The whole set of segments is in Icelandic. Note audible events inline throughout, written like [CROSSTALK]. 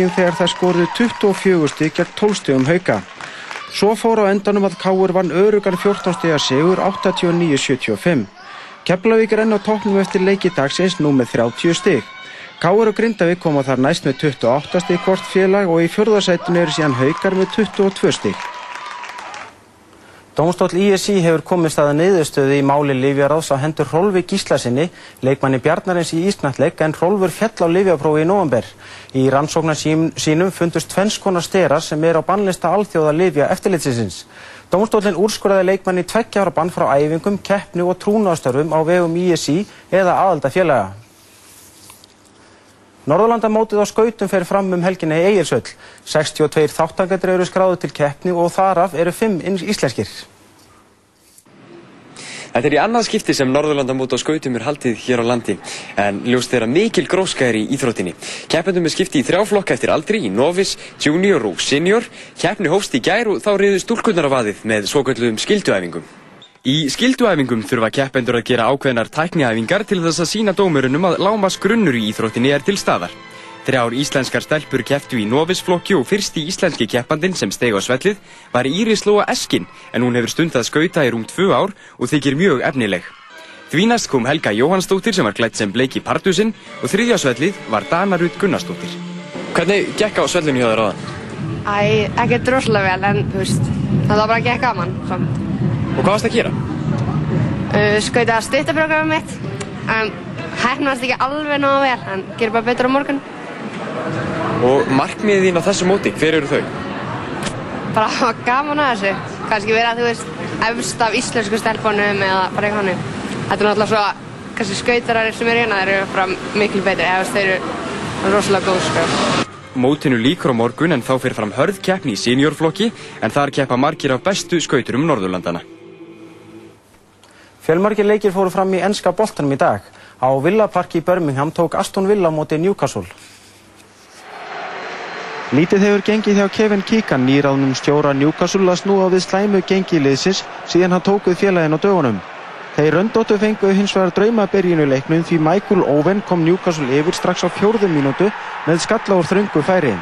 leikinn þegar það skoruðu 24 stík gegn 12 stígum hauka. Svo fór á endanum að Káur vann örugan 14 stíga sigur 89-75. Keflavík er enn á tóknum eftir leiki dagsins nú með 30 stíg. Káur og Grindavík koma þar næst með 28 stíg hvort félag og í fjörðarsætinu eru síðan haukar með 22 stíg. Dómstóll ISI hefur komist aða neyðustöðu í máli Livjaráðs á hendur Rolfi Gíslasinni, leikmanni Bjarnarins í Ísnalleg, en Rolfur fjall á Livjaprófi í november. Í rannsóknar sínum fundust tvennskonar stera sem er á bannlista alþjóða Livja eftirlitsins. Dómstóllin úrskurðaði leikmanni tveggjára bann frá æfingum, keppnu og trúnastörfum á vegum ISI eða aðalda félaga. Norðurlandamótið á skautum fer fram um helginni í Egilsöll. 62 þáttangadur eru skráðu til keppni og þaraf eru 5 íslenskir. Þetta er í annað skipti sem Norðurlandamót á skautum er haldið hér á landi, en ljóst að mikil gróska er í íþróttinni. Keppendum er skiptið í þrjáflokka eftir aldri, í novis, junior og senior. Keppni hófst í gær og þá reyðu stúlkunnar af aðið með svokvöldluðum skilduæfingum. Í skilduæfingum þurfa keppendur að gera ákveðnar tækniæfingar til þess að sína dómurunum að lámas grunnur í íþróttinni er til staðar. Þrjár íslenskar stelpur kepptu í Novis-flokki og fyrsti íslenski keppandinn sem steg á svellið var Íris Lóa Eskin en hún hefur stundað skauta í rúm tvö ár og þykir mjög efnileg. Því næst kom Helga Jóhannsdóttir sem var klætt sem bleiki partusinn og þriðja svellið var Dana Rudd Gunnarsdóttir. Hvernig gekk á svellinu hjá þér aðan? Æ, ekki droslega vel en þú veist, það var bara gekk gaman samt. Og hvað varst það að gera? Uh, Skauta stuttabrógramum mitt. Um, Hæfnast ekki alveg náða vel, en gerir bara betur á morgun. Og markmiðið þín á þessu móti, hver eru þau? Bara að hafa gaman að þessu. Kanski vera, þú veist, efst af íslensku stelpunum eða bara eitthvað hannig. Þetta er náttúrulega svo að kannski skautarar sem eru hérna, þeir eru bara miklu betri. Eða þeir eru rosalega góð, sko. Mótinu líkur á morgun en þá fyrir fram hörð keppni í seniorflokki en þar keppa margir af bestu skauturum Norðurlandana. Fjölmargir leikir fóru fram í ennska boltanum í dag. Á Villapark í Birmingham tók Aston Villa móti Newcastle. Lítið hefur gengið hjá Kevin Keegan nýraðnum stjóra Newcastle að snúa við slæmu gengiðliðsins síðan hann tókuð félagin á dögunum. Þeir röndóttu fenguðu hins vegar draumaberginu leiknum því Michael Owen kom Newcastle yfir strax á fjórðum mínútu með skalla úr þröngu færi.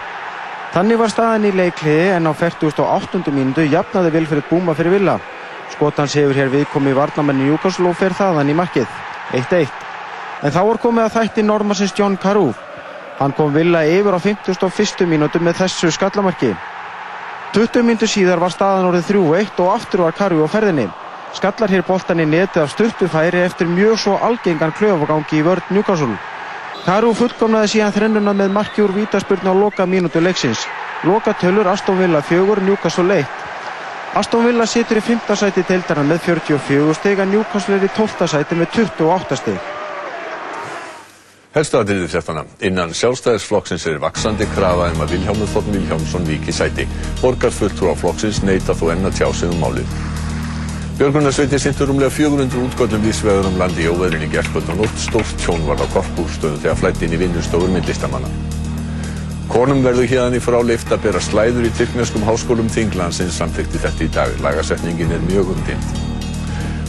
Þannig var staðan í leikliði en á 48. mínútu jafnaði Vilfred Búma fyrir Villa. Skotans hefur hér viðkomið varnamenni Newcastle og fer þaðan í markið. 1-1. En þá var komið að þætti normasins John Carew. Hann kom Villa yfir á 51. mínútu með þessu skallamarki. 20 mínútu síðar var staðan orðið 3-1 og aftur var Carew á ferðinni. Skallar hér boltan í netið af stutufæri eftir mjög svo algengan klöfagangi í vörð Newcastle. Carew fullkomnaði síðan þrennuna með marki úr vítaspurnu á loka mínútu leiksins. Loka tölur Aston Villa 4, Newcastle 1. Aston Villa situr í 5. sæti deildarna með 44 steg en Newcastle er í 12. sæti með 28 steg. Helstu aðriðið fréttana. Innan sjálfstæðisflokksins er vaksandi krafa um að Vilhjálmur Þorn Vilhjálmsson viki sæti. Borgarfulltrú á flokksins neyta þó enn að tjá sig um málið. Björgunarsveitir sintur umlega 400 útgöllum vísvegur um landi í óveðrinni gerðkvöld og stórt tjón var á korpúrstöðu þegar flætti inn í vinnustofur myndlistamanna. Konum verður hérðan í frá leift að bera slæður í tyrkneskum háskólum Þinglandsins samþykti þetta í dag. Lagasetningin er mjög umdind.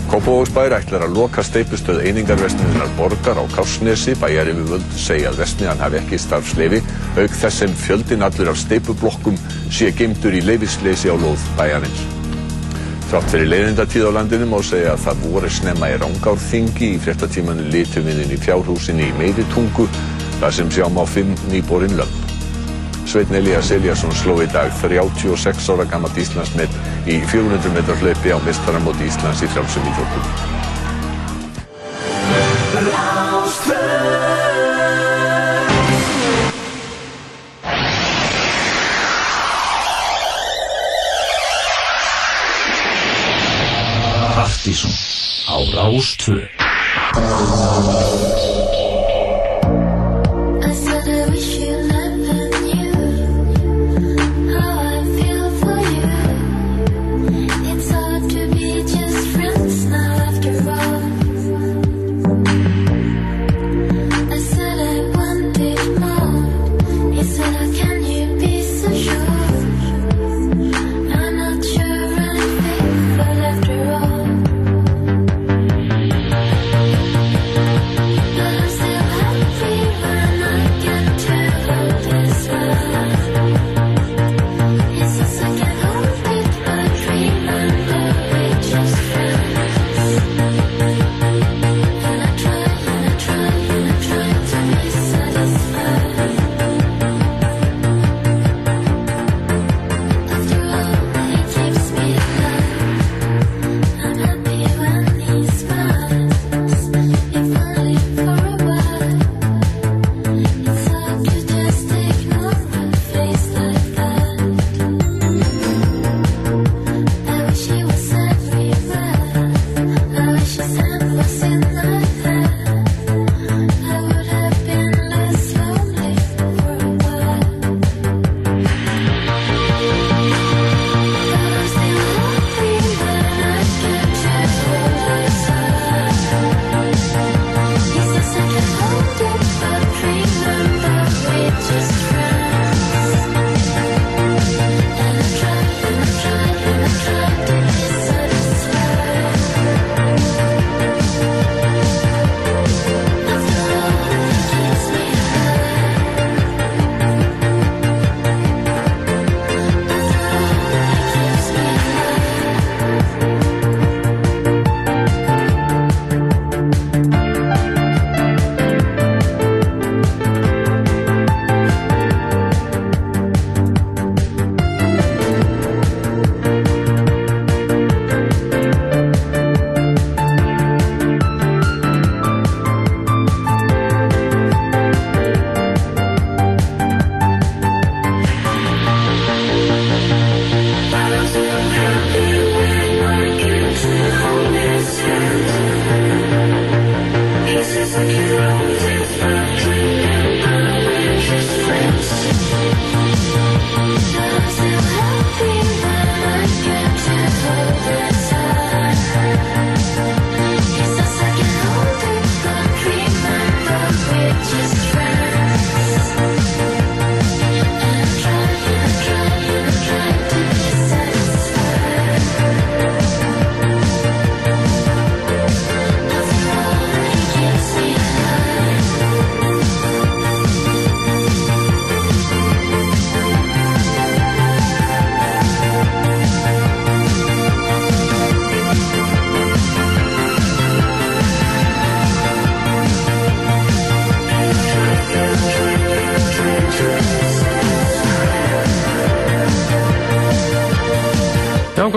Kópavóksbær ætlar að loka steipustöð einingarvestniðunar borgar á Kársnesi. Bæjar yfir völd segja að vestniðan hafi ekki starfsleifi, auk þess sem fjöldin allur af steipublokkum sé geimtur í leifisleysi á lóð bæjarins. Þrátt fyrir leiðindatíð á landinu má segja að það voru snemma í Rangárþingi í fréttatímanu litumiðin í fjárhúsinni í meiri tungu, þar sem sjá má fimm nýborinn lömp. Sveitn Elias Eliasson sló í dag 36 ára gammalt Íslandsmet í 400 metrar hlaupi á mestaramóti Íslands í frjálsum íþróttum. Partíson á Rástvö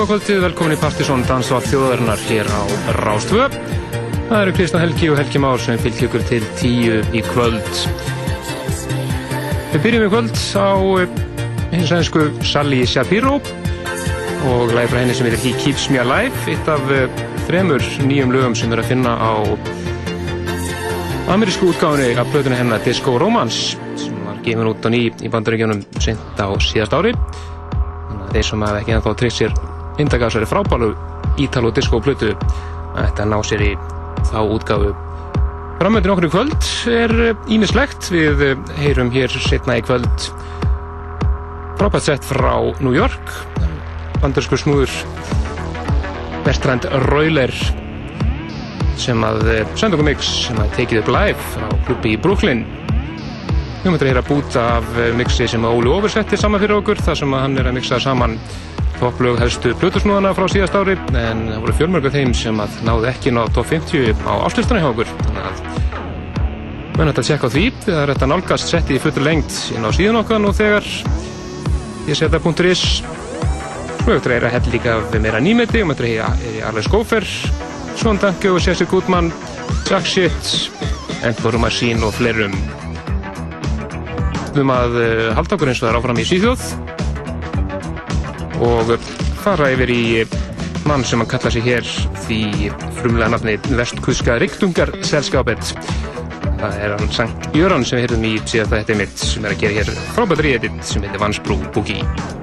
góða kvöldið, velkomin í Partisón Dansa á þjóðarinnar hér á Rástvö. Það eru Kristján Helgi og Helgi Már sem fylgja ykkur til tíu í kvöld. Við byrjum í kvöld á eh, hins aðeinsku Sally Shapiro og læg frá henni sem heitir He Keeps Me Alive, eitt af eh, þremur nýjum lögum sem er að finna á amerísku útgáðunni af blöðunni hennar Disco Romance sem var gefin út á ný í bandaríkjónum sent á síðast ári. Þeir sem hafa ekki ennþá tryggt sér indak af þessari frábælu Ítalo disco plötu. Þetta ná sér í þá útgáfu. Framöndin okkur í kvöld er ímislegt við eh, heyrum hér setna í kvöld frábært sett frá New York. Bandarsku snúður Bertrand Royler sem að eh, senda okkur mix sem að tekið upp live frá klubbi í Brooklyn. Við möndum að heyra búta af eh, mixi sem Óli Oversetti saman fyrir okkur þar sem að hann er að mixa saman topplög helstu Plutusnúðana frá síðast ári en það voru fjölmörgu þeim sem að náðu ekki ná top 50 á áslustana hjá okkur. Þannig að maður hægt að tjekka á því það er þetta nálgast setti í fullur lengt inn á síðan okkar nú þegar. Ég setja punktur.is Mögtur er að hella líka við meira nýmeti og mögtur er í Arleis Gófer Svon Danke og Jesse Gutmann Jack Shit, Emperor Machine og fleirum. Við um að halda okkur eins og það er áfram í síðjóð og fara yfir í mann sem hann kalla sig hér því frumlega nafni Vestkuska Riktungar Selskapet það er hann Sankt Jöran sem við heyrðum í síðan þetta mitt sem er að gera hér frábært ríðið sem heitir Vansbrú Boogie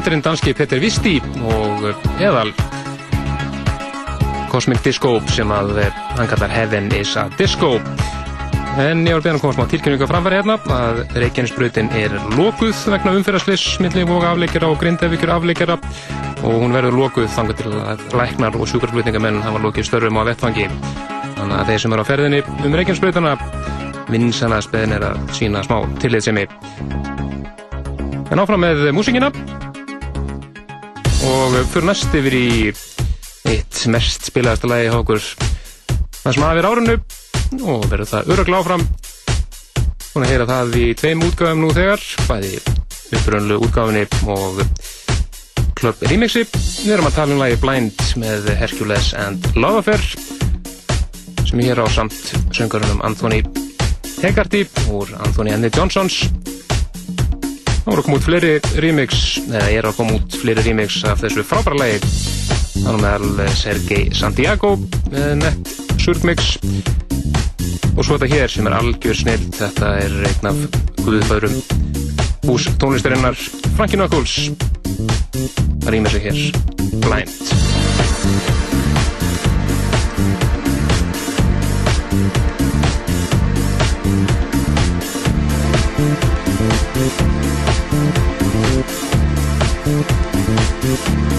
Áhætturinn danski Peter Visti og eðal Cosmic Disco sem að eh, hann kallar Heaven is a Disco. En ég var beðan að koma smá tilkynningu að framfæri hérna að Reykjanesbrautin er lokuð vegna umferðarslis, myndlífóka afleikjara og grindavíkjur afleikjara og hún verður lokuð þangar til að læknar og sjúkarflutningamenn hafa lokið störfum á vettfangi. Þannig að þeir sem eru á ferðinni um Reykjanesbrautana vinsanlega speðin er að sína smá tillitsemi. En áfram með músíkina fyrir næst yfir í eitt mest spilaðasta lagi okkur. Það sem hafi verið árunnu og verður það öruglega áfram. Og heyra það í tveim útgáðum nú þegar bæði upprönnlu útgáðunni og Club Remixi. Við erum að tala um lagi Blind með Hercules and Love Affair sem er hér á samt söngarunum Anthony Hegarty úr Anthony and the Johnsons Það voru að koma út fleiri remix, eða er að koma út fleiri remix af þessu frábæra lagi. Þannig meðal Sergei Santiago með nett surgmix. Og svo þetta hér sem er algjör snill, þetta er einn af guðfæðurum hús tónlistarinnar Frankie Knuckles. Það rýmur sig hér, Blind. As Thank you.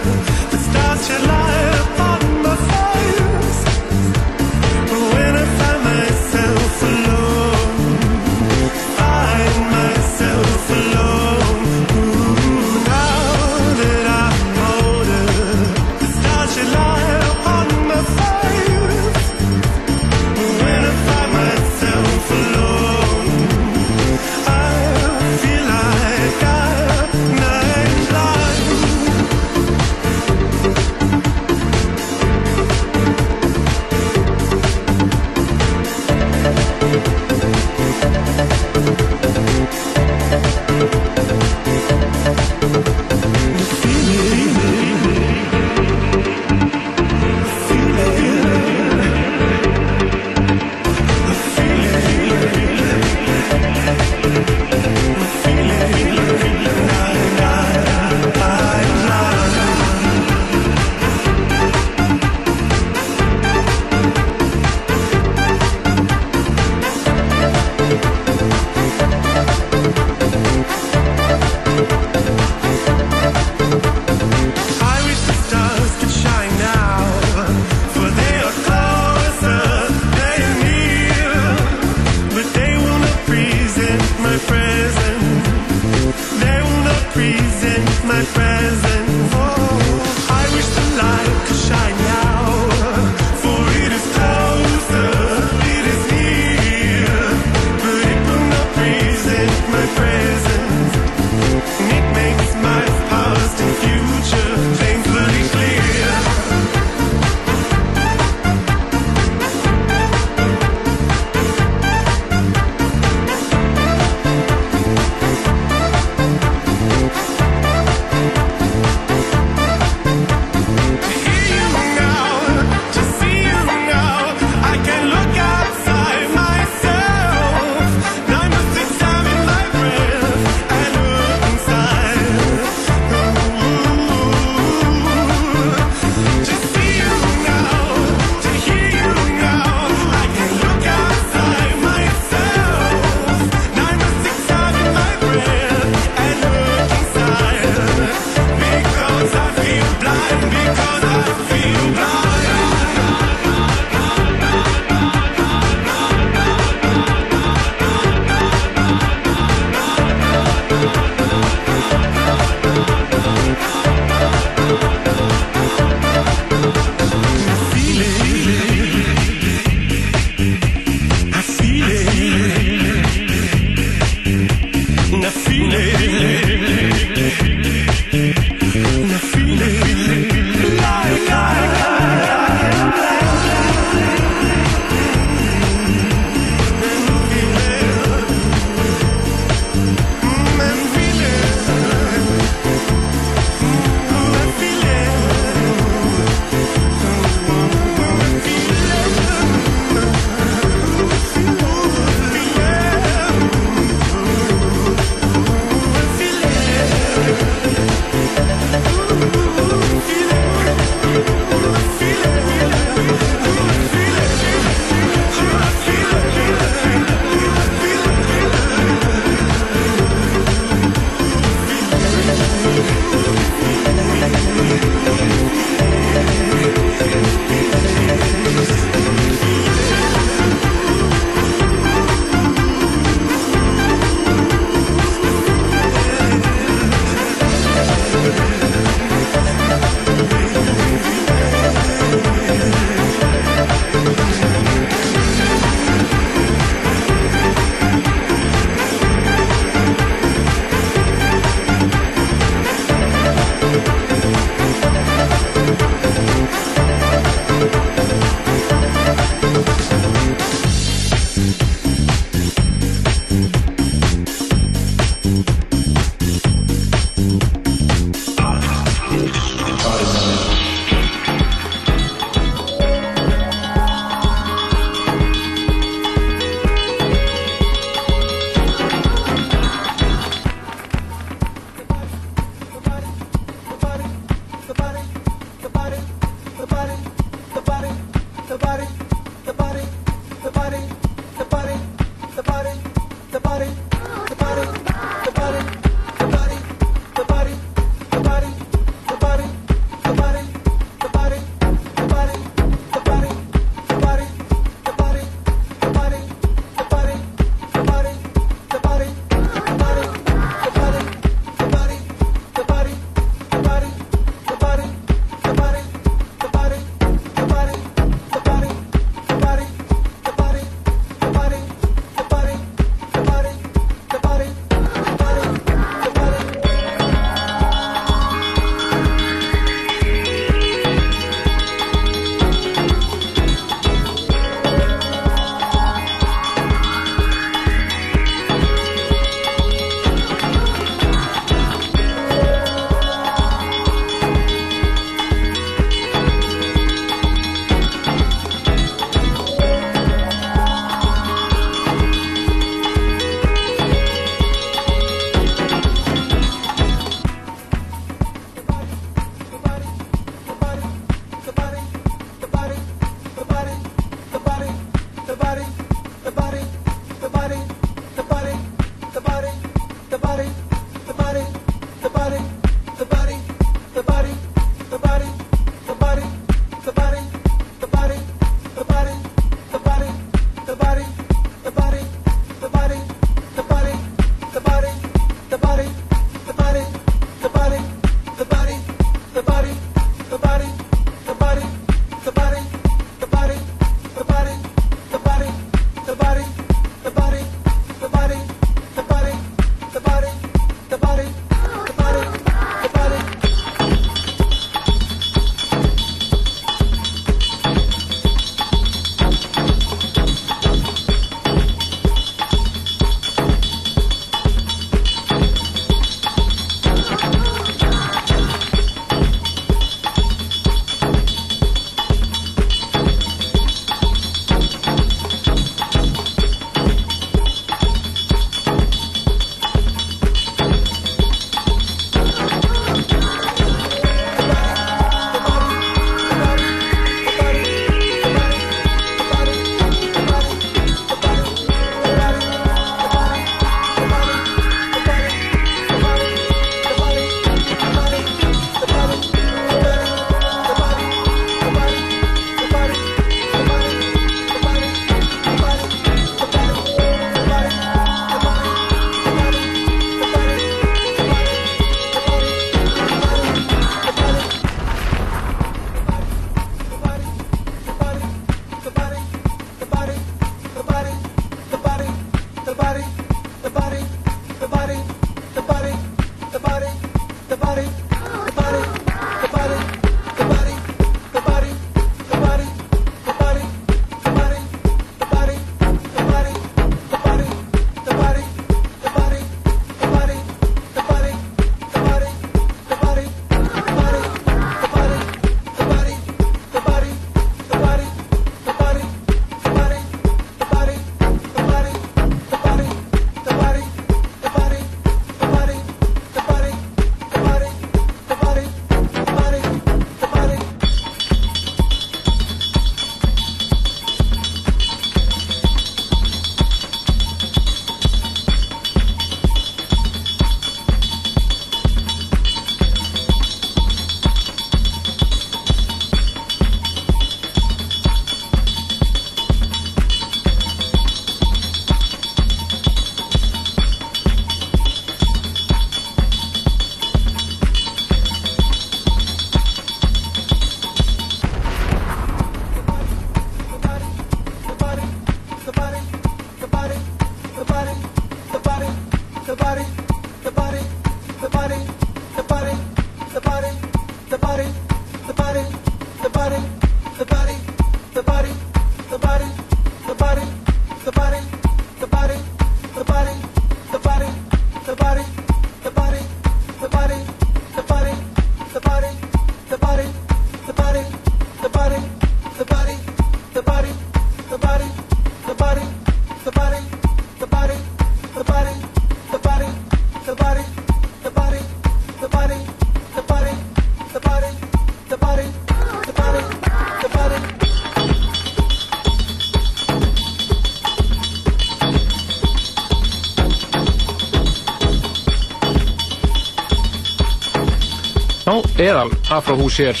Eðal afróhús hér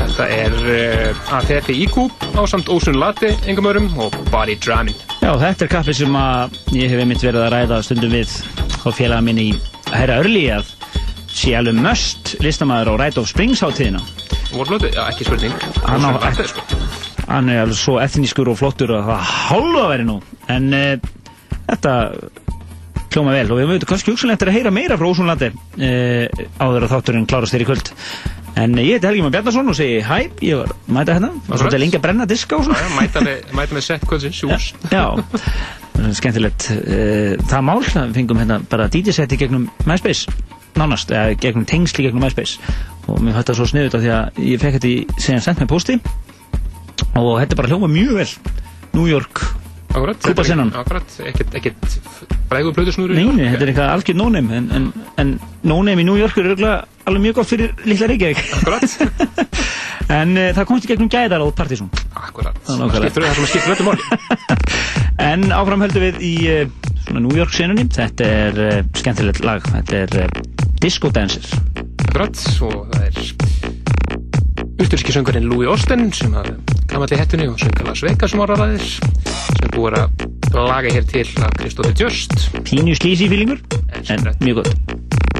Þetta er uh, ATF IQ á samt Ósun Latte engum örum og Body Dramin Já, þetta er kappi sem að ég hef einmitt verið að ræða stundum við á félaga minn í Herra Örli að sé alveg möst listamæður á Ride of Springs hátíðina. Voru blötu? Já, ekki spurning Hann á Latte, sko. Hann er alveg svo etnískur og flottur að það hálfa veri nú. En uh, þetta hljóma vel. Og við veitum kannski hugsanlegt er að heyra meira frá Ósunlandi uh, áður að þátturinn klárast þér í kvöld. En uh, ég heiti Helgi Már Bjarnason og segi hæ, ég var að mæta hérna, var svolítið lengi að brenna diska og svona. Já, mæta með, mæta með sett kvöldsins, sjús Já, [LAUGHS] skemmtilegt Eh, Það mál, við fengum hérna bara DJ-seti gegnum MySpace nánast, eða gegnum tengsli gegnum MySpace. Og mér hætti það svo sniðut af því að ég fekk þetta í sem sendt með posti og þetta bara hljóma mjög vel. New York Akkurat, Kúpa sennan. Akkurat, ekkert, ekkert brægu plötusnúru Nei, nei, þetta er eitthvað algjör no-name en, en, en no-name í New York er alveg mjög gott fyrir litla Reykjavík. Akkurat, [LAUGHS] en uh, það komst í gegnum gæðar á Partizón akkurat. Það. Skiptir það sem að skiptir öllu máli. [LAUGHS] En áfram höldum við í uh, svona New York senunni Þetta er uh, skemmtilegt lag. Þetta er Disco Dancer Akkurat, og það er Usturski söngurinn Louis Austin sem að gamalli hettunni og söngar Las Vegas sem áraðir sem búið að laga hér til af Kristófi Just Pínu slísi fílingur En mjög gott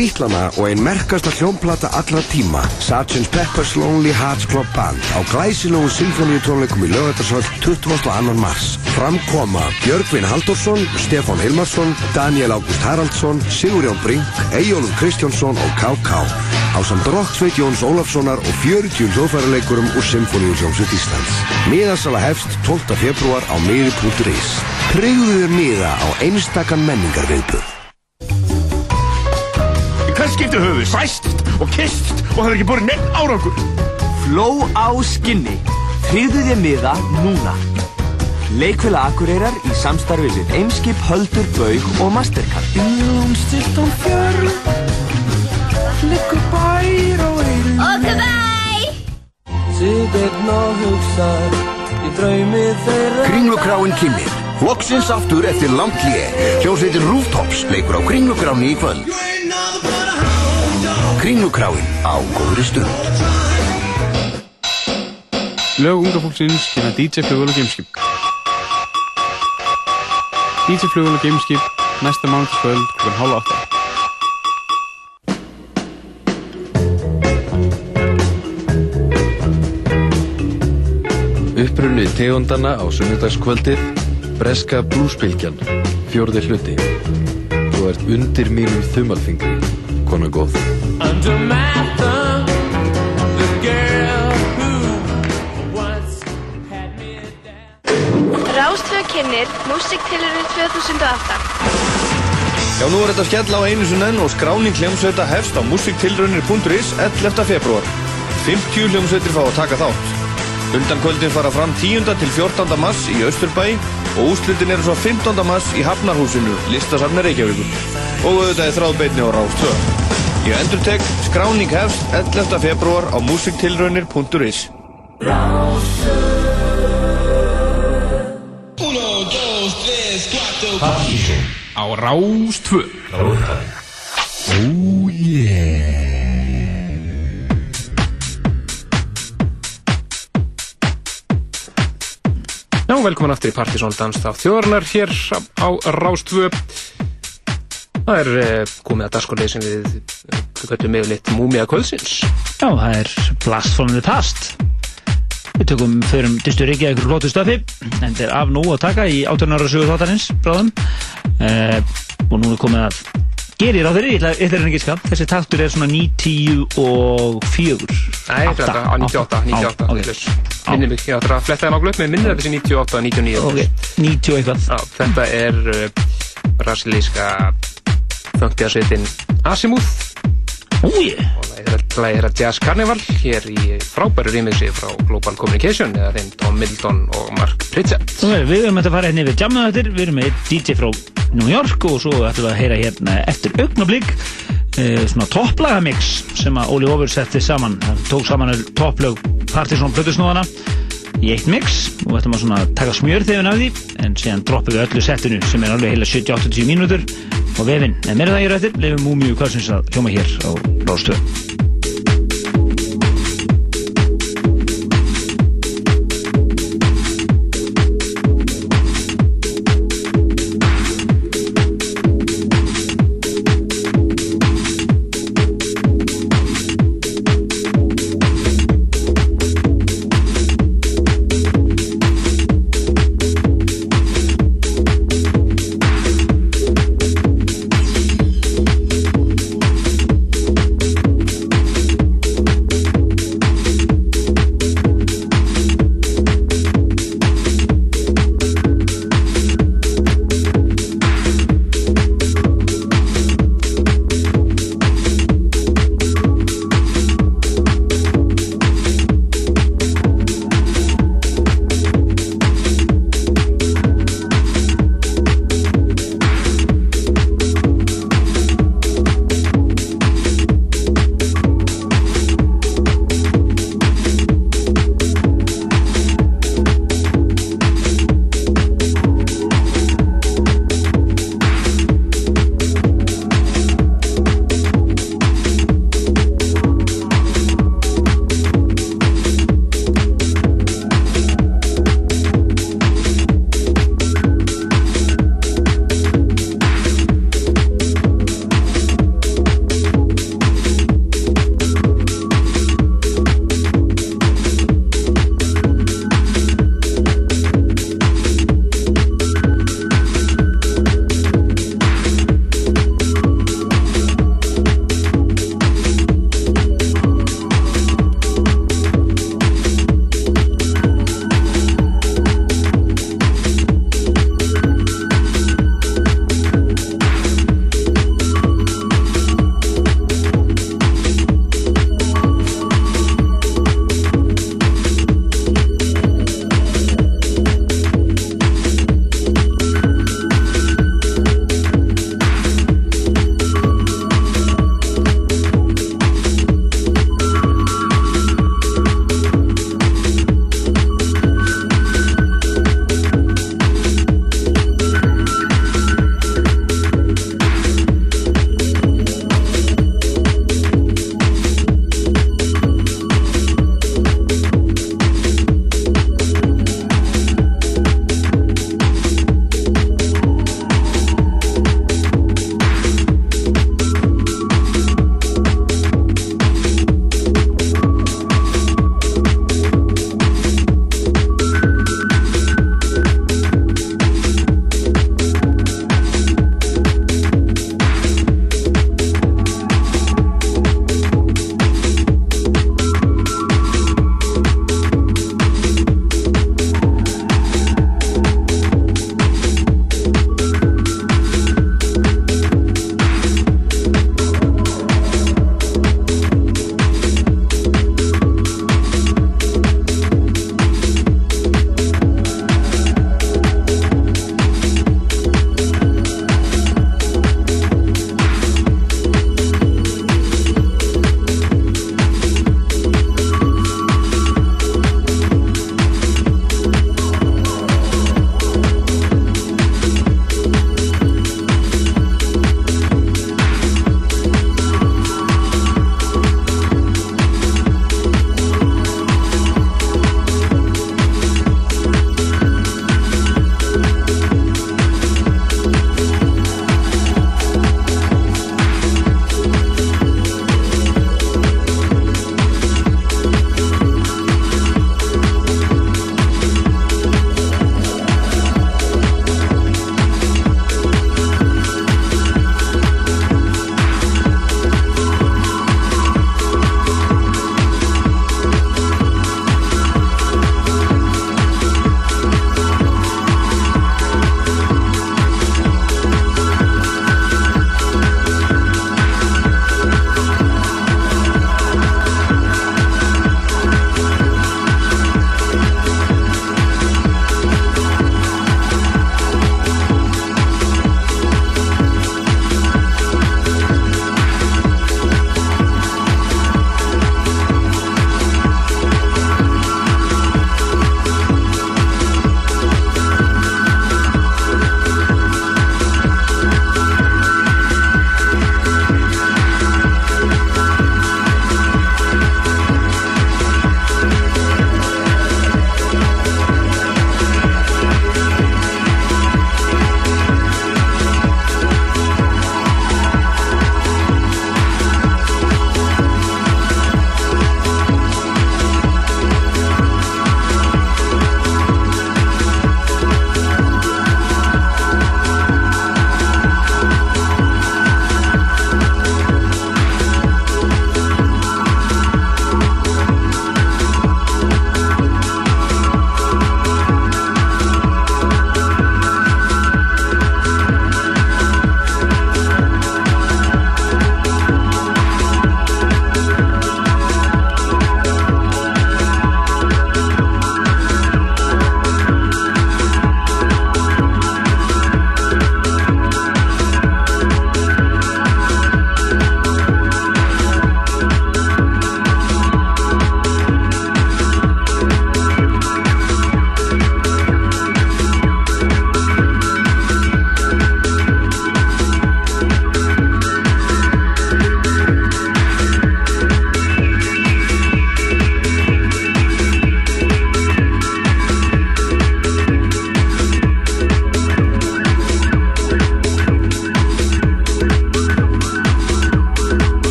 Bítlana og ein merkasta hljómplata allra tíma Sgt. Pepper's Lonely Hearts Club Band á glæsilegu symfóníutónleikum í lögatarsvöld 22. mars Framkoma Björgvin Halldórsson, Stefán Hilmarsson, Daniel Ágúst Haraldsson, Sigurjón Brink, Eyjólfur Kristjánsson og K.K. á samt Rokksveit Jóns Ólafssonar og 40 hljóðfæraleikurum úr Symfóníuhljómsveit Íslands. Miðasala hefst 12. februar á miði.is. Tryggðu þér miða á einstakann menningarviðböð. Höfuð? Sæst og kist og það er ekki borðið neitt árangur. Fló á skinni. Tryggðu þér miða núna. Leikfélag Akureyrar í samstarfi við Eimskip, Höldur, Baug og Mastercard. Blómstilt á fjörl Liggur bær á eyrum Og bæ! Sitt einn og hugsar Í draumi þeirra Kringlukráin kynir. Loksins aftur eftir langt hlje. Hljómsveitin Rooftops leikur á Kringlukráni í kvöld. Kringlukráin á góðri stund. Lög unga fólksins kynna DJ Flugvel og Gameskip. DJ Flugvel og Gameskip næsta mánudagskvöld klukkan hálfa átta. Upprunni tegundana á sunnudagskvöldið Breska blúsbylgjan Fjórði hluti Þú ert undir mínum þumalfingri Kona góð Under my thumb The girl who once had me Rástvö kynir Músiktilurinn 2008 Já, nú er þetta skell á einu sinni og skráning hljómsveita hefst á musiktilraunir.is 11. februar. 50 hljómsveitir fá að taka þátt. Undankvöldin fara fram 10. til 14. mars í Östurbæ og úslitin eru svo 15. mars í Hafnarhúsinu, listasafni Reykjavíkur. Og auðvitað er þráðbeitni á Rást 2. Ég endur tek, skráning hefst 11. februar á musiktilraunir.is. Partíson á Rástvö Oh yeah Já, velkomin aftur í Partíson dans þá þjóðarnar hér á Rástvö Það er eh, komið að dagskorleið sem við eh, köttum með litt múmia kvöldsins. Já, það er Blast from the Past. Við tökum förum dystur ekki eitthvað lótu stöfi en þetta er af nú að taka í 18 ára sögur þáttarins bráðum. Uh, og nú er komið að gerir á þeirri, ég ætla að skap þessi taktur er svona 90 og 4 Nei, þetta er á 98, 98 ok. Minnir mig, ég ætla að fletta á glöp með minnir þetta sé 98, 99 Ok, 90 og eitthvað. Þetta er uh, brasilíska funktiðarsveitin Azimuth Úi og það er að Jazz Carnival hér í frábæru rýmixi frá Global Communication eða þeim Tom Middleton og Mark Pritchett. Við erum að fara hérna yfir jamma þetta Við erum með DJ frá New York og svo ætlum við að heyra hérna eftir augnablík eh, svona topplagamix sem að Óli Ófur setti saman. Hann tók saman topplög Partisan Plutusnóðana í eitt mix og ætlum að svona taka smjör þegar af því en síðan droppum við öllu settinu sem er alveg heila 70-80 mínútur og vefinn en meira það ég rættir lefum múmiu kvöldsins að hljóma hér á Rástöð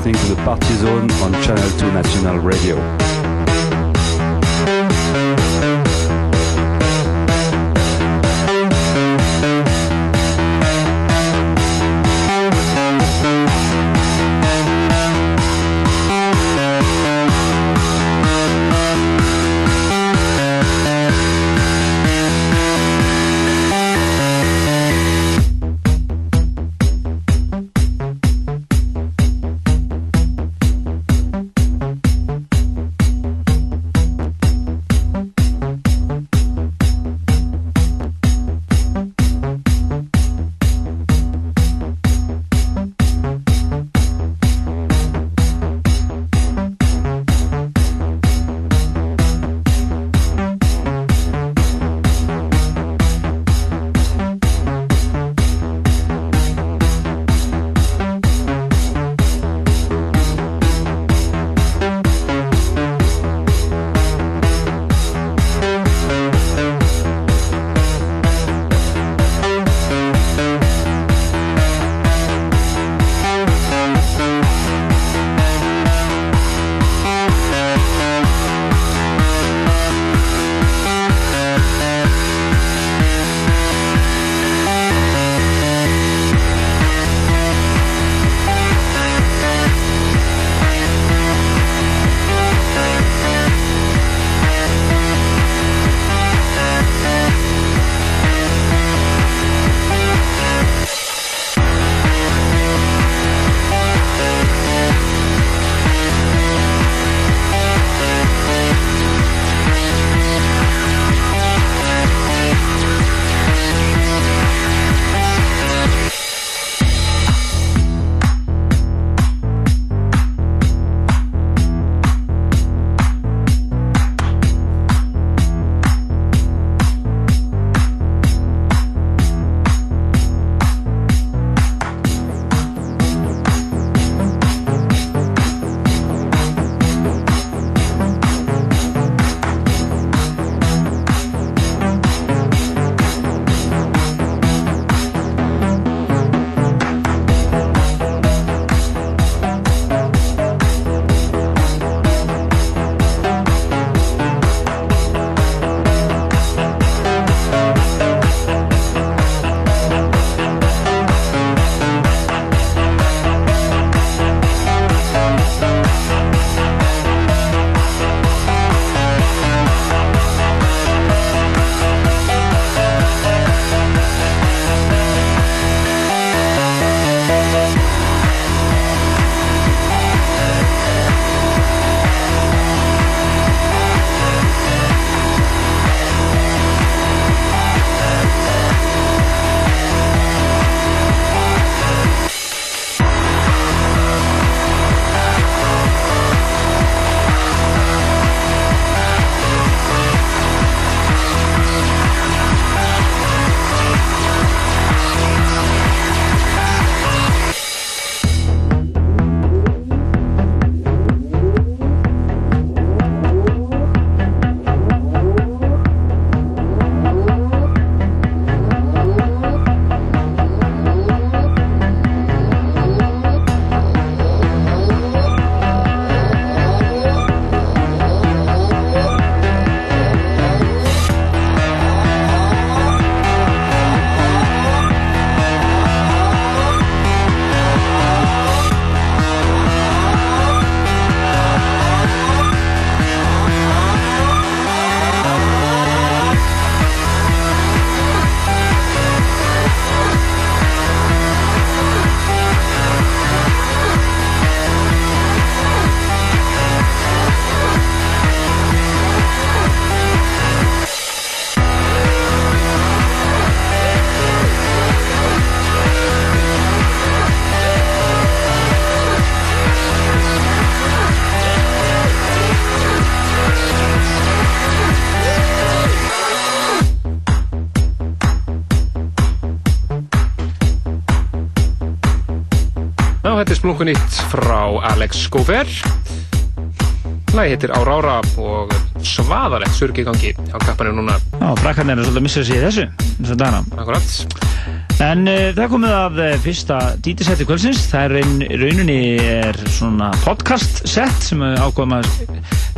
listening to the Party Zone on Channel 2 National Radio. splunkunýtt frá Alex Gófer Læði hittir Ára Ára og svaðalegt surgi í gangi á kappanum núna. Já, brakkarnir er svolítið að missa sér þessu eins og dana Akkurat. En uh, það komið af uh, eh, fyrsta dítisett í kvöldsins. Það er rauninni er svona podcast sett sem eh, ákvæm að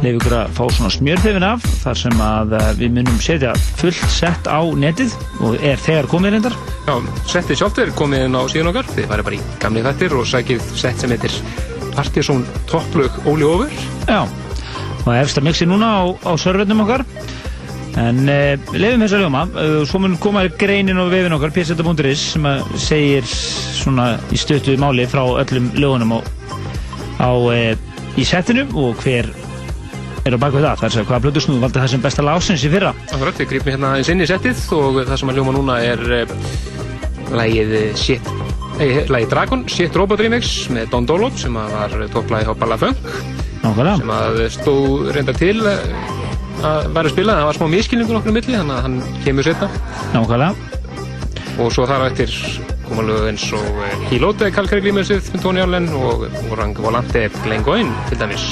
lefa ykkur að fá svona smjörþefin af þar sem að uh, við munum setja fullt sett á netið og er þegar komið reyndar. Já, settið sjálft er komið inn á síðan okkar. Þið farið bara í gamli þettir og sækið sett sem heitir Partiðsson topplög Óli Over. Já, og efsta mixi núna á, á servernum okkar. En uh, leifum þess að ljóma, uh, svo mun koma greinin á vefin okkar, pseta.is, sem að segir svona í stöttu máli frá öllum lögunum á, á, uh, í setinu og hver er á bakvið það. Það er að hvaða blöðusnúð valdi það sem besta lásins í fyrra. Akkurat, við grípum hérna eins inn í settið og það sem að hljóma núna er uh, lægið eh, Shit, eh, lægið Dragon, Shit Robot Remix með Don Dolop sem að var topplægi á Balla Funk. Nákvæmlega. sem að stóð reynda til eh, að væri að spila, það var smá miskilningur okkur á milli þannig að hann kemur setna Nákvæmlega. og svo þar á eftir koma lög eins og eh, Hilote Kalkari Glímessið með Tony Allen og Orang Volante Glenn Goyne til dæmis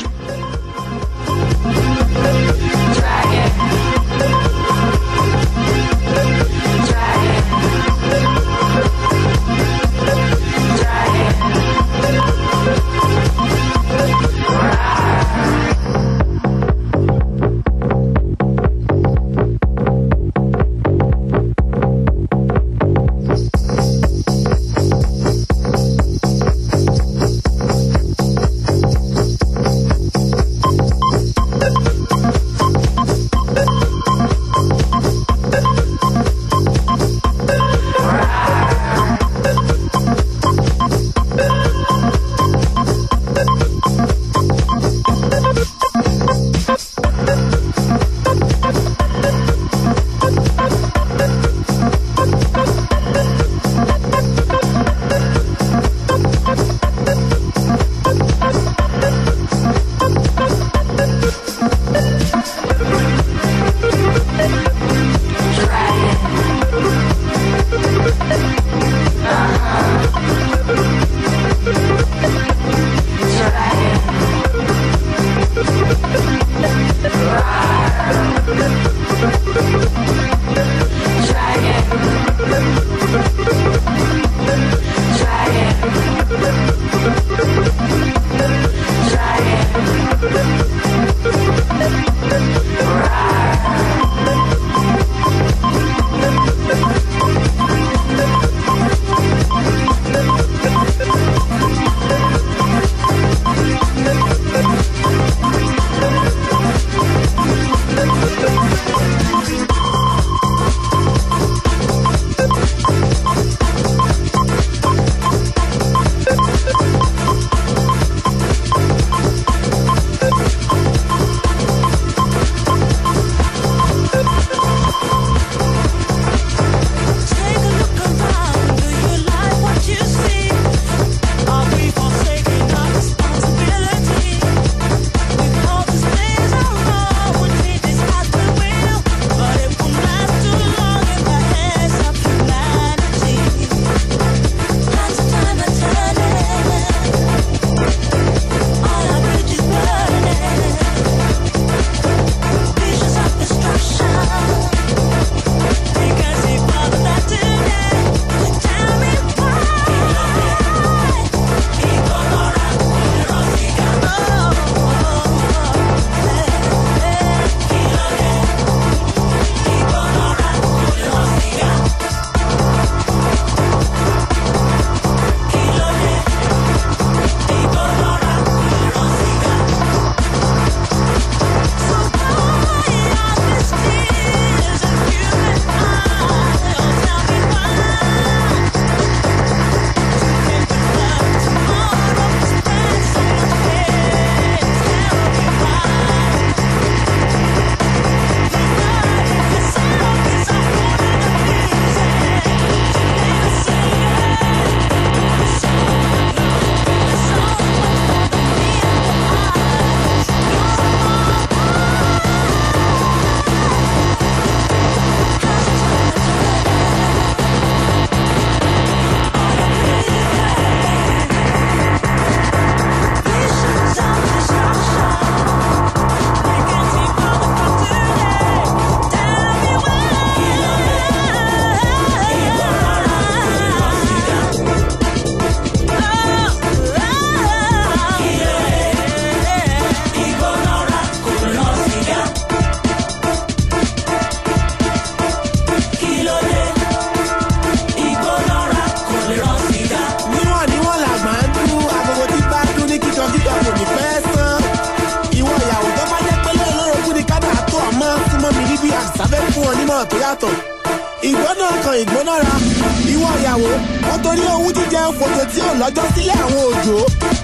torí owó jíjẹ fòjò tí ò lọ́jọ́ sílé àwọn òjò.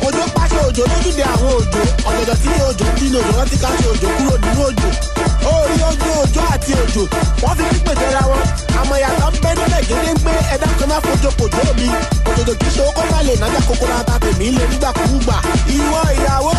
Òjò pàṣẹ òjò lójúde àwọn òjò. Tí ní òjò bínú òjò rántí ká ṣe òjò kúrò nínú òjò. Orí ojú òjò àti òjò wọn fi pípé jẹra wọn. Àmọ́ ìyàtọ̀ ń bẹ níbẹ̀ gédé ń pé ẹ̀dá kan máa fojú kòjó mi. Òjòjò kì ṣe owó bá lè nájà kókó láta tèmi lè nígbàkúgbà ìwọ ìyàwó.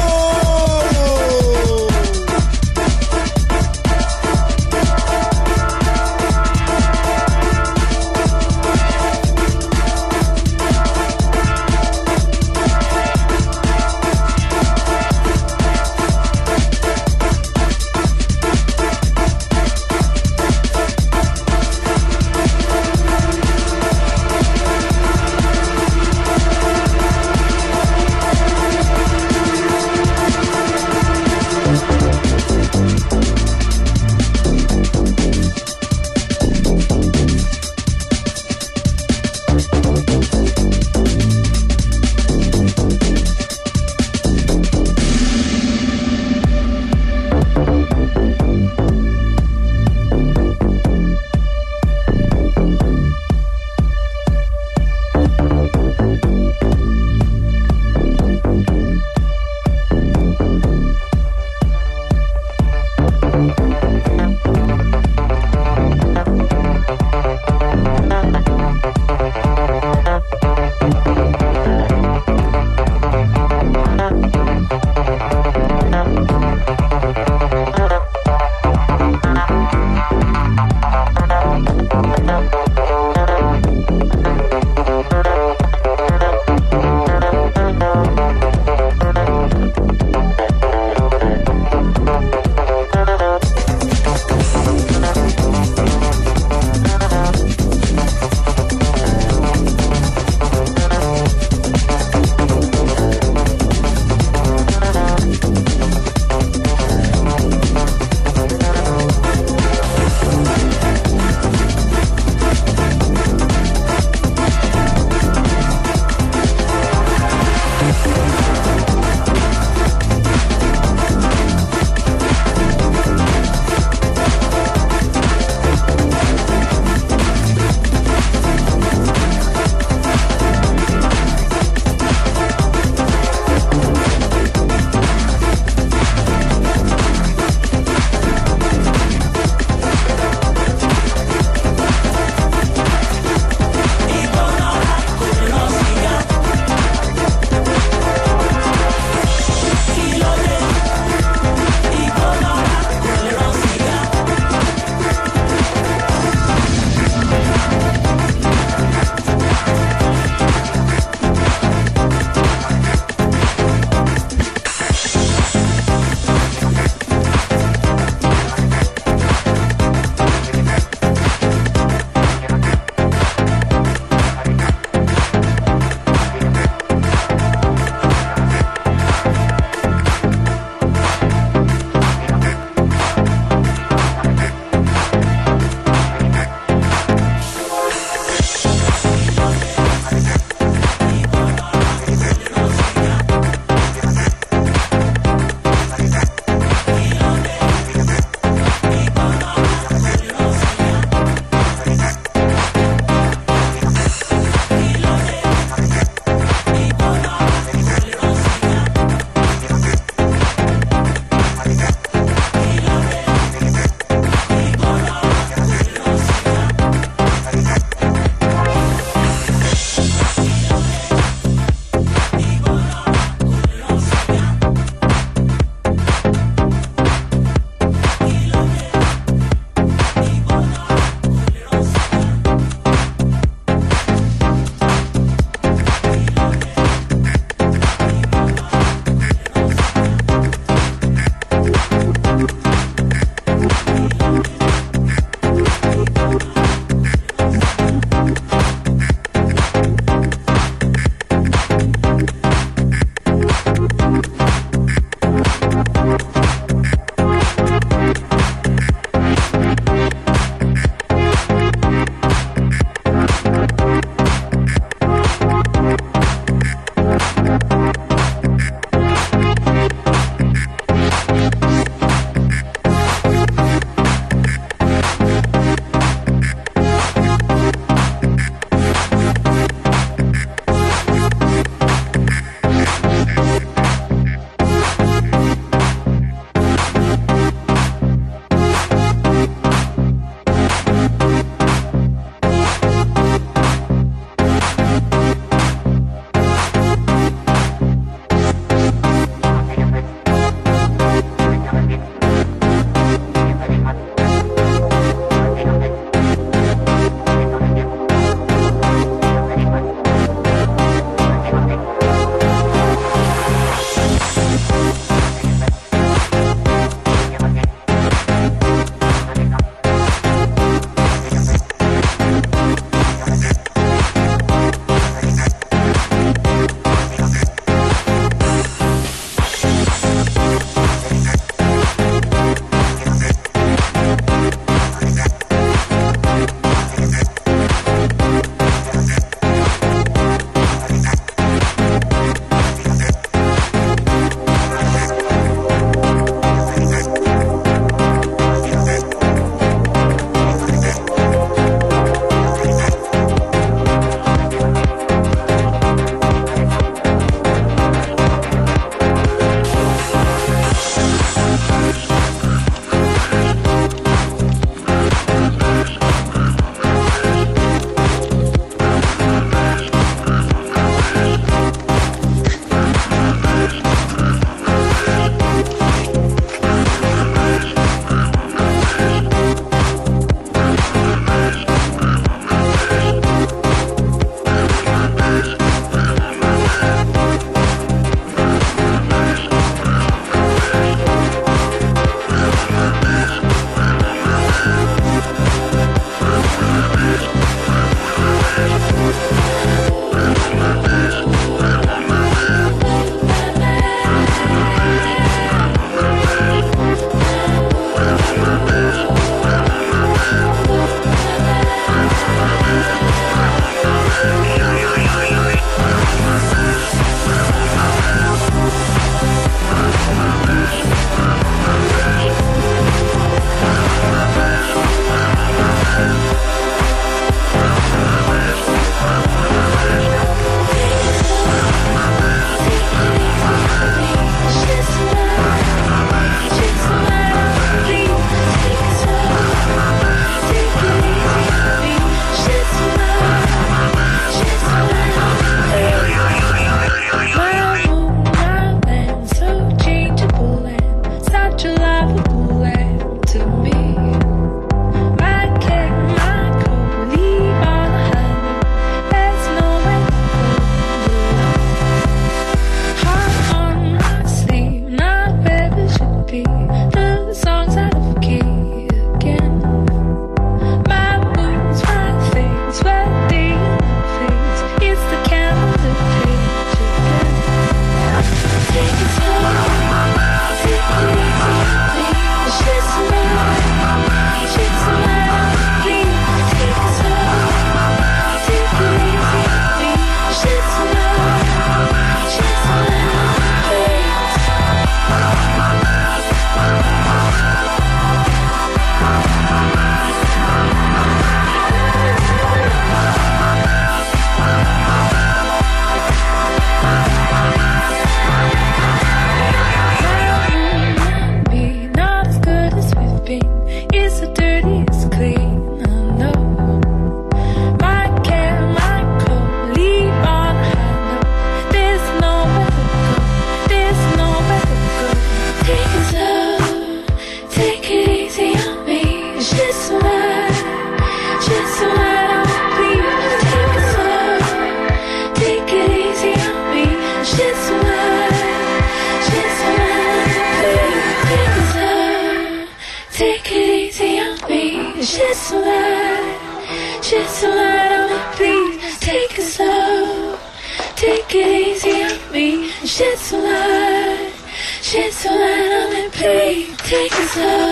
Jesus.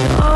Oh.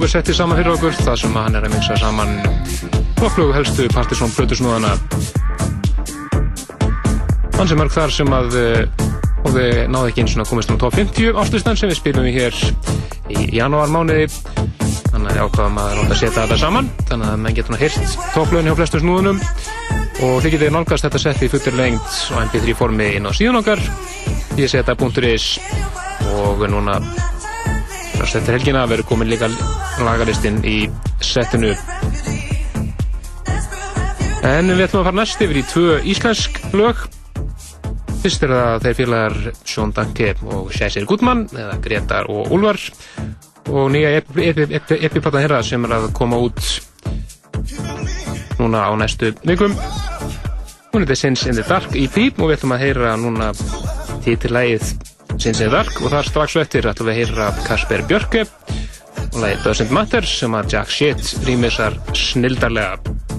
Óber setti saman fyrir okkur það sem hann er að mixa saman. Nokklugu helstu Partiðsson blötusnúðana hann sem mörg þar sem að og við náðu ekki eins og komist um top 50 áslustan sem við spilum við hér í janúar mánuði þannig að ákvaðum að láta setja þetta saman þannig að menn getur nú heyrt topplöðin hjá flestum snúðunum. Og þið getið nálgast þetta sett í fullir lengt og mp3 formi inn á síðan okkar ég setja .is. Og núna eftir helgina verður komin líka lagaristinn í settinu. En við ætlum að fara næst yfir í tvö íslensk lög. Fyrst er það þeir félagar Sjón Danke og Sjæsir Gutmann eða Gretar og Úlvar og nýja epiplatan herra sem er að koma út núna á næstu vikum. Hún er Sins in the Dark EP og við ætlum að heyra núna títillægið Sins in the Dark. Og þar strax svo eftir ætlum við að heyra Kasper Björke og lægið Doesn't Matter sem að Jack Shit rýmisar snildarlega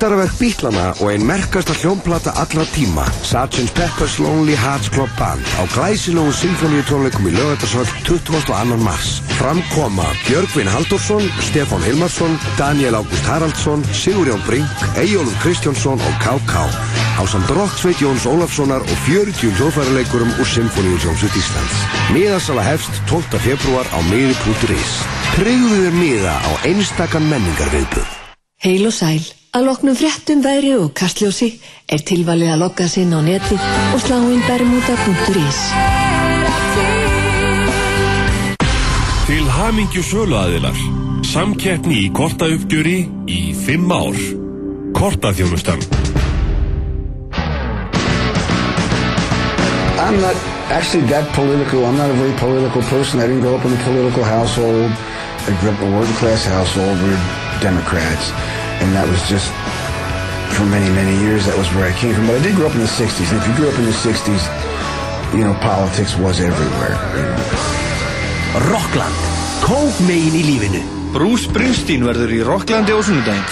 Meistarverk Bítlana og ein merkasta hljómplata allra tíma Sgt. Pepper's Lonely Hearts Club Band á glæsilegu symfóníutónleikum í lögatarsvöld 22. mars Framkoma Björgvin Haldursson, Stefán Hilmarsson, Daniel Ágúst Haraldsson, Sigurjón Brink, Eyjólfur Kristjánsson og K.K. á samt Rokksveit Jóns Ólafssonar og 40 hljóðfæraleikurum úr Symfóníutónsveit Íslands. Miðasala hefst 12. februar á miði.is. Tryggðu þér miða á einstakann menningarviðbörð. Heil og sæl. Að loknum fréttum veðri og kastljósi er tilvalið að lokka sinn á netið og slá inn bermuda.is. Til hamingju söluaðilar. Samkeppni í kortauppgjöri í fimm ár. Kortaþjónustan. I'm not actually that political. I'm not a very political person. I didn't grow up in a political household. I grew up in a working class household. We were Democrats. And that was just, for many, many years, that was where I came from. But I did grow up in the 60s. And if you grew up in the 60s, you know, politics was everywhere. You know. Rockland, kók megin í lífinu Bruce Springsteen verður í Rocklandi á sunnudaginn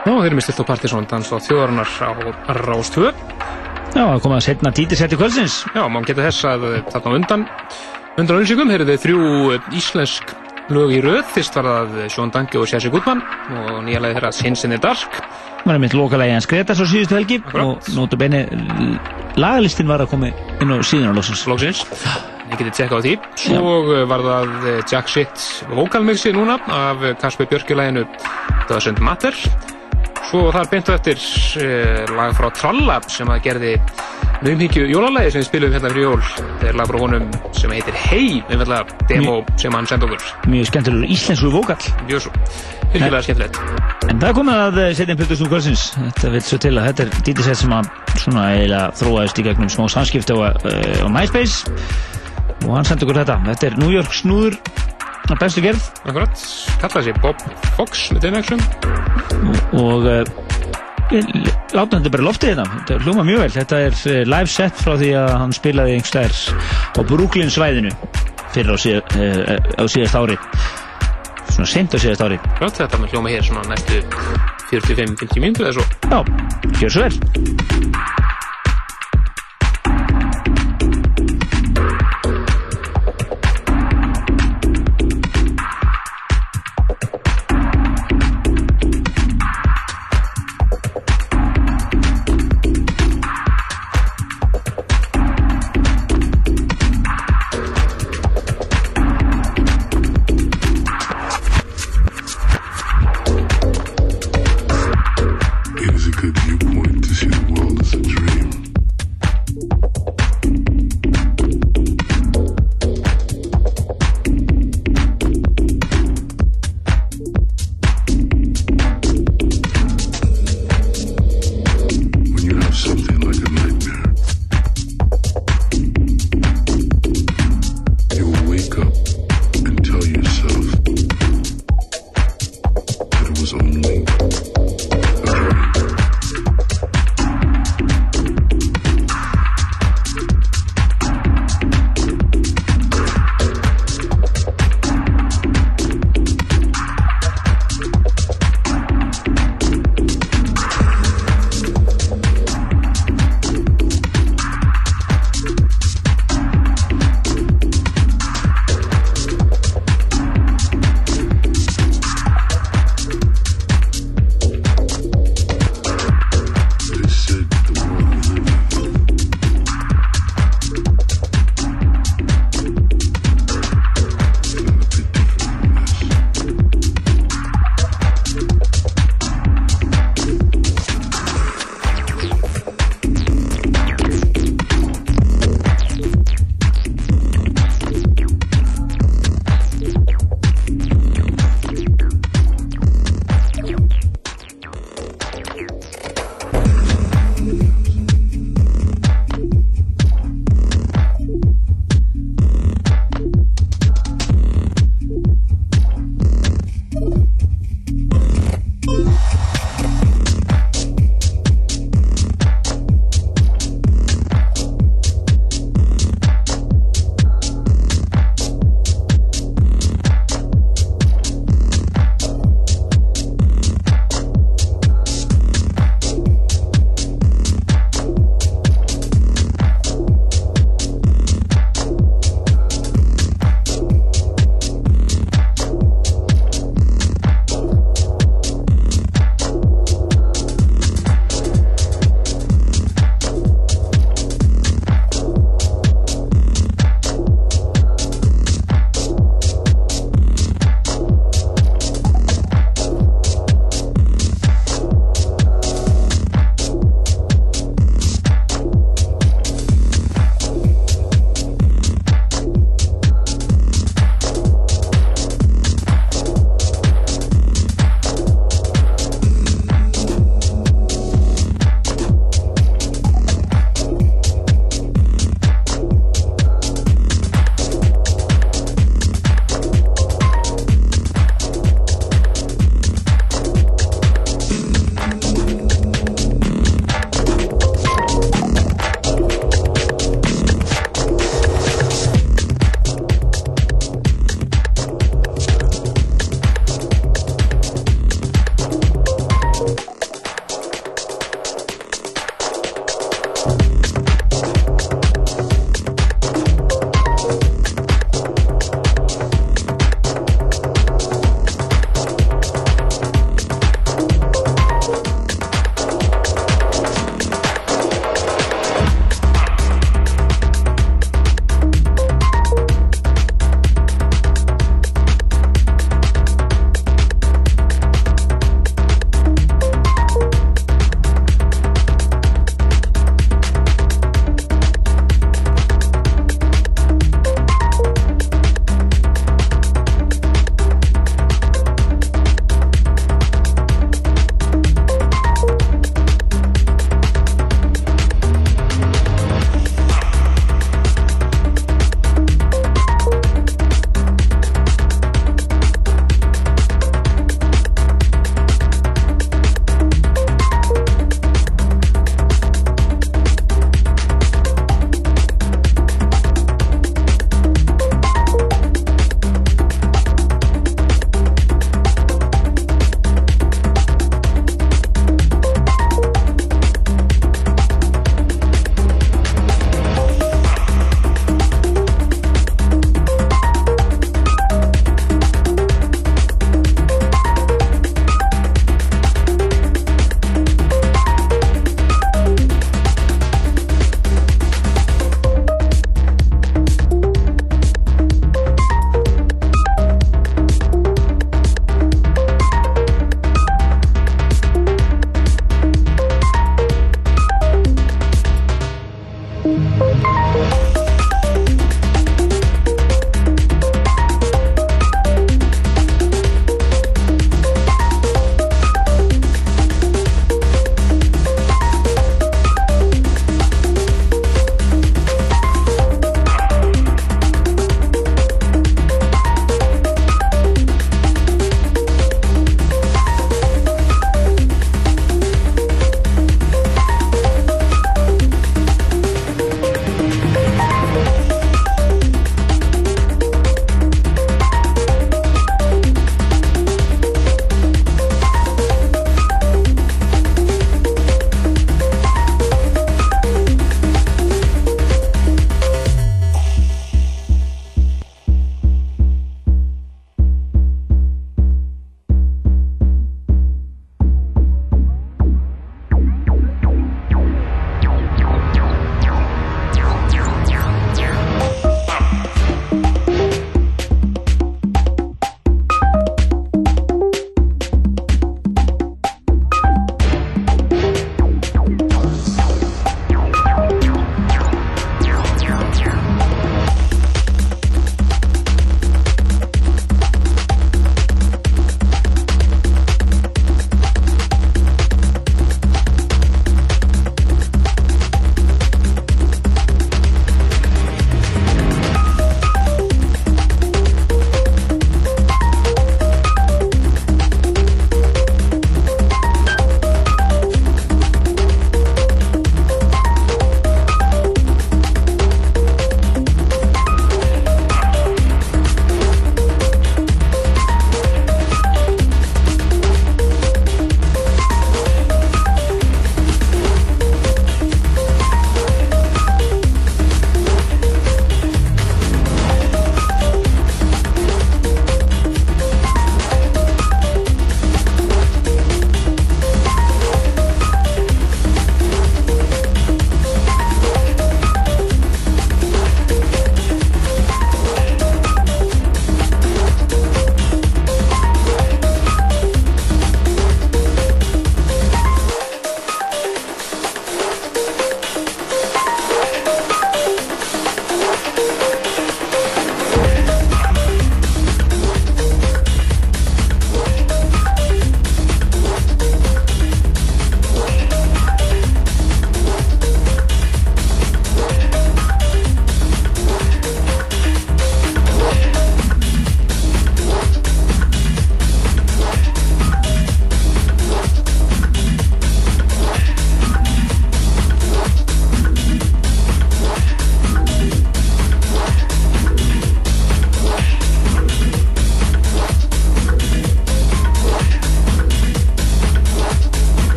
Já, þeir eru með stilt á Partisón dans á þjóðarinnar á Rástvö. Já, það kom að setna títisætti kvöldsins. Já, maður getur þess að þarna á undan undan auðvilsingum heyrðu þau þrjú eh, íslensk lög í röð. Fyrst var það Sjón Dangi og Sjæsi Gutmann og nýja lagi þeirra Sins in the Dark. Það var mitt lokalagi hans Gretas á síðustu helgi og nótu beini lagalistin var að koma inn á síðan á loksins. Loksins. Ég geti tjekka á því. Svo eh, var það eh, Jack Shit vokalmixi núna af Kasper Björkilæginu Doesn't Matter. Svo þar beintu eftir uh, lag frá Trallab sem að gerði naumhyggju jólalagi sem við spilum hérna fyrir jól. Það er lag frá honum sem heitir Hey, einfallega demo sem hann senda okkur. Mjög skemmtilegur íslensku vókall. Mjög svo, virkilega skemmtilegt. En það komið að setja inn Plutusnú kvöldsins. Þetta vil svo til að þetta er dítisett sem að svona eiginlega þróaðist í gegnum smá samskipti á, uh, á MySpace og hann sendi okkur þetta. Þetta er New York snúður að bestu gerð. Akkurat, kallaði sig Bob Fox með þeim action. og uh, látum þetta bara loftið þetta þetta hljóma mjög vel, þetta er uh, live set frá því að hann spilaði einhverstaðar á Brooklyn svæðinu fyrir á, síð, uh, á síðast ári svona sent á síðast ári Akkurat, þetta með hljóma hér svona næstu 45-50 mínútur eða svo. Já, gjör svo vel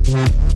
Música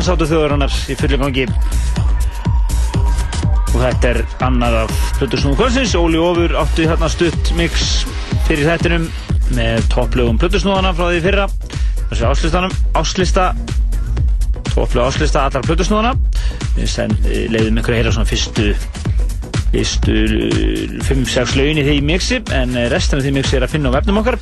dansáttu þjóðurinnar í fullu gangi. Og þetta er annar af Plutusnúðu kvöldsins. Óli Ófur áttu hérna stutt mix fyrir þettinum með topplögum Plutusnúðana frá því fyrra. Þessi áslistanum, áslista topplög áslista allar Plutusnúðana við leiðum ykkur að heyra svona fyrstu fyrstu 5-6 lögin í því mixi en restan af því mixi er að finna á vefnum okkar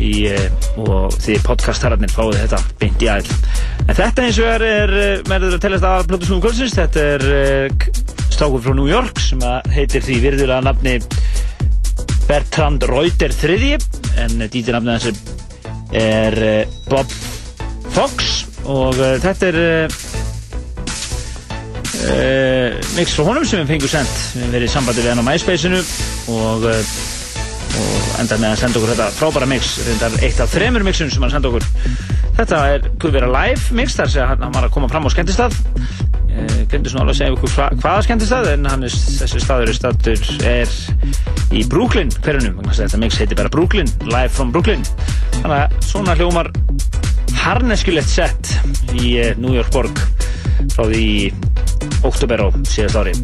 í, eh, og því podcastararnir fáið þetta beint í aðeins en þetta eins og er, er eh, meður að telast að Plutusnúðu kvöldsins. Þetta er uh, strákur frá New York sem heitir því virðulega nafni Bertrand Reuter III en dítið nafni þessi er uh, Bob Fox. Og þetta er uh, mix frá honum sem við fengum sendt við hefum verið í sambandi við hann á MySpace-inu. Og, og endað með að senda okkur þetta frábæra mix þetta er eitt af þremur mixum sem hann senda okkur þetta er guð vera live mix þar sem hann var að koma fram á skemmtistað. Uh, glemdi svona alveg að segja okkur hva, hvaða skemmtistað en hann er, þessi staður staður er í Brooklyn hverjunum, þetta mix heitir bara Brooklyn live from Brooklyn. Þannig að svona hljómar harneskilegt sett í uh, New York borg frá því oktober á síðast ári.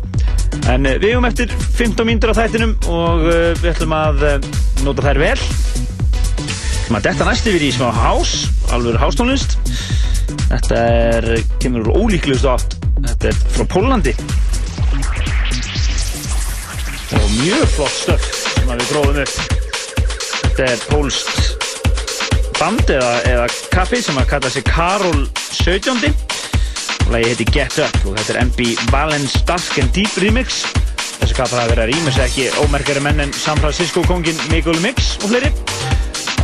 En uh, við höfum eftir 15 mínútur á þættinum og við ætlum að nota þær vel maður detta næst yfir í smá hás alveg hástónlist. Þetta er, kemur úr ólíklegust átt þetta er frá Pólandi og mjög flott stöf sem við gróðum upp. Þetta er pólst band eða, eða kappi sem að kalla sig Karol 17 og lagi heiti Get Up og þetta er MB Valens Dark and Deep Remix. Þessi kappa það að vera að rýmis ekki ómerkari menn en San Francisco kongin Miguel Mix og fleiri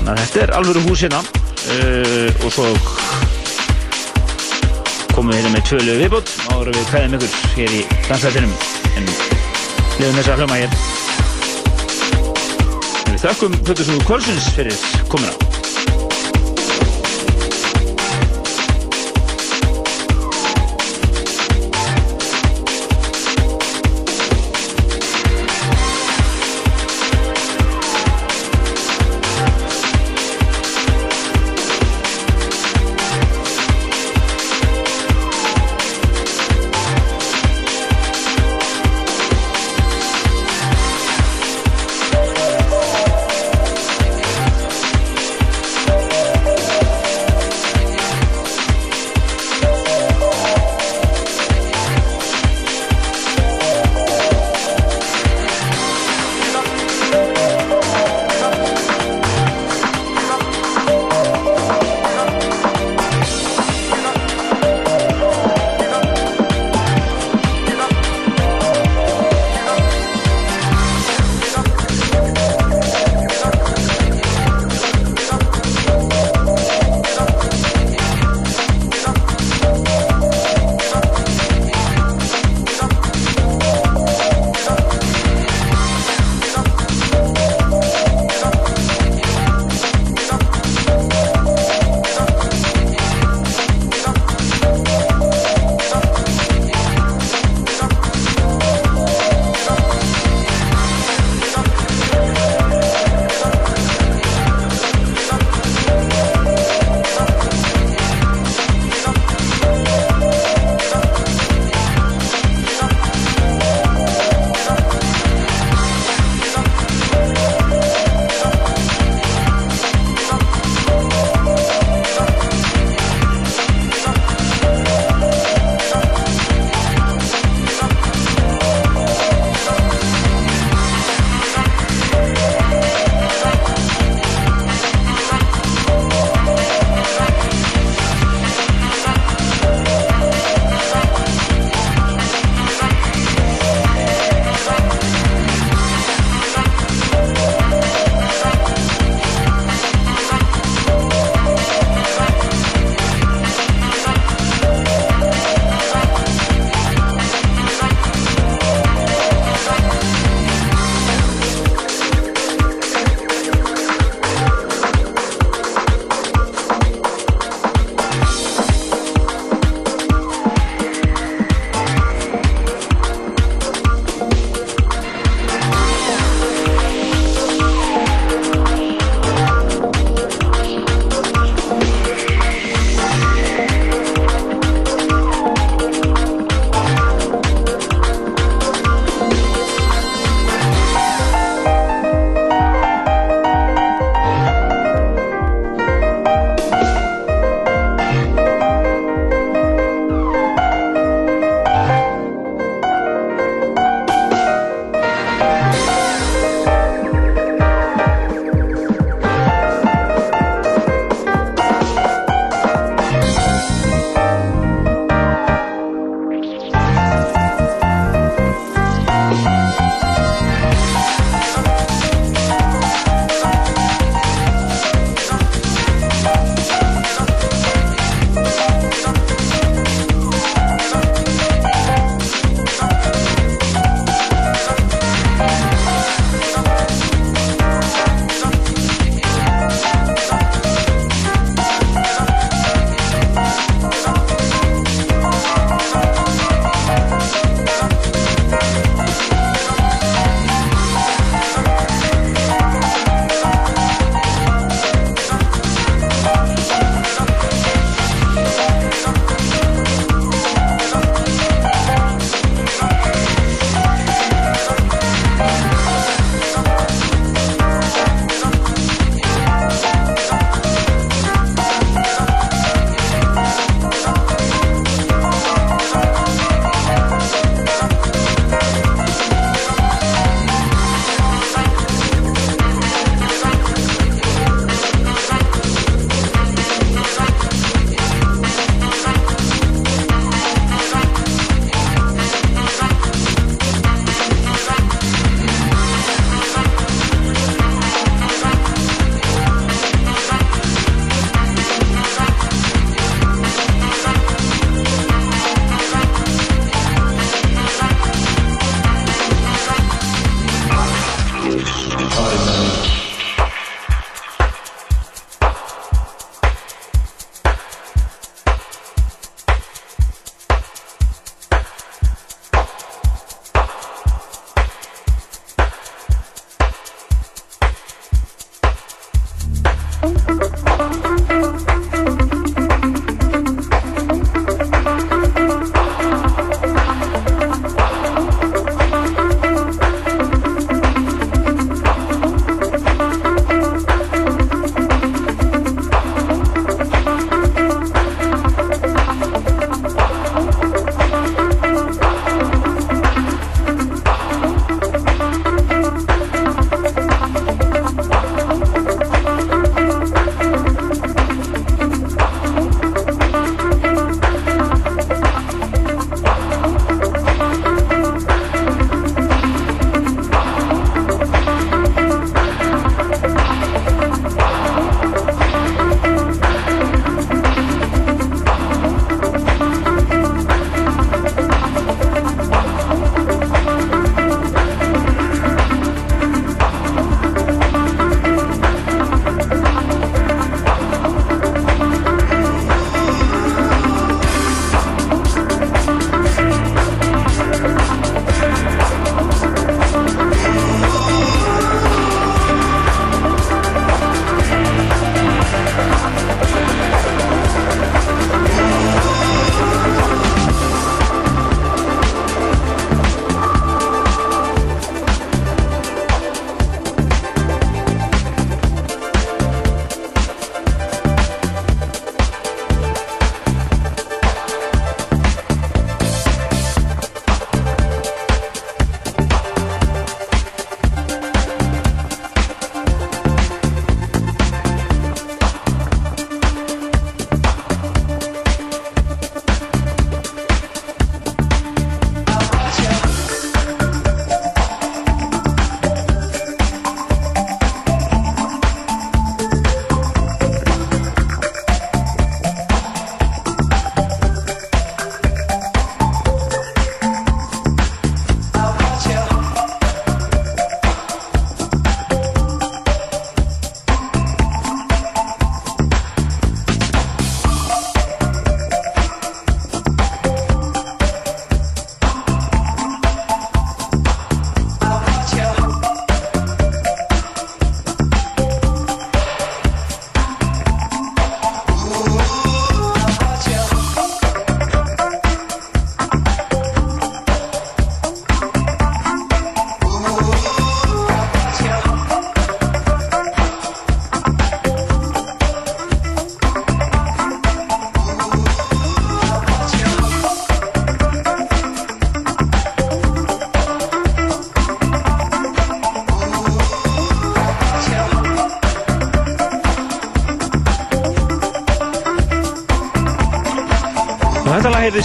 þannig að þetta er alvöru hús hérna. Uh, og svo komum við hérna með tvölu viðbútt og ára við kveðum ykkur hér í dansættinum en lefum þess að hljóma hér. En við þökkum Plutusnúðu Kvölsins fyrir komuna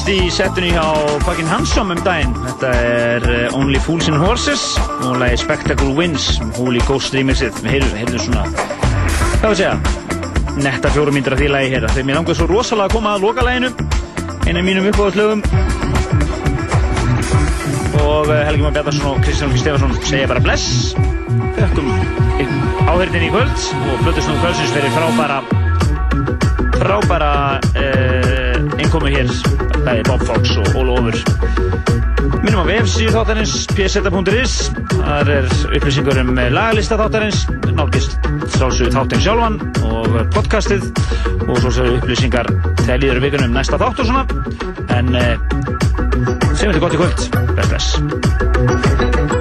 heyrðist í setinu hjá fucking Handsome um daginn. Þetta er eh, Only Fools and Horses og lagi Spectacle Wins, Holy Ghost remixið. Við heyrðum, heyrðum svona, hvað við segja, netta fjórum mínútur af því lagi hérna. Þegar mér langaði svo rosalega að koma að loka laginu, einu af mínum uppáðslögum. Og eh, Helgi Már Bjarnarsson og Kristján Lóki Stefansson segja bara bless. Þökkum áhörðin í kvöld og Blöðusnúð kvöldsins fyrir frábæra frábæra uh, innkomu hér bæði Bob Fox og All Over. Minnum á vefsíðu þáttarins pseta.is þar er upplýsingur um lagalista þáttarins nálgist sálsögur þáttin sjálfan og podcastið og svo séu upplýsingar þegar líður vikunum næsta þátt og svona. En uh, segjum þetta gott í kvöld. Bless bless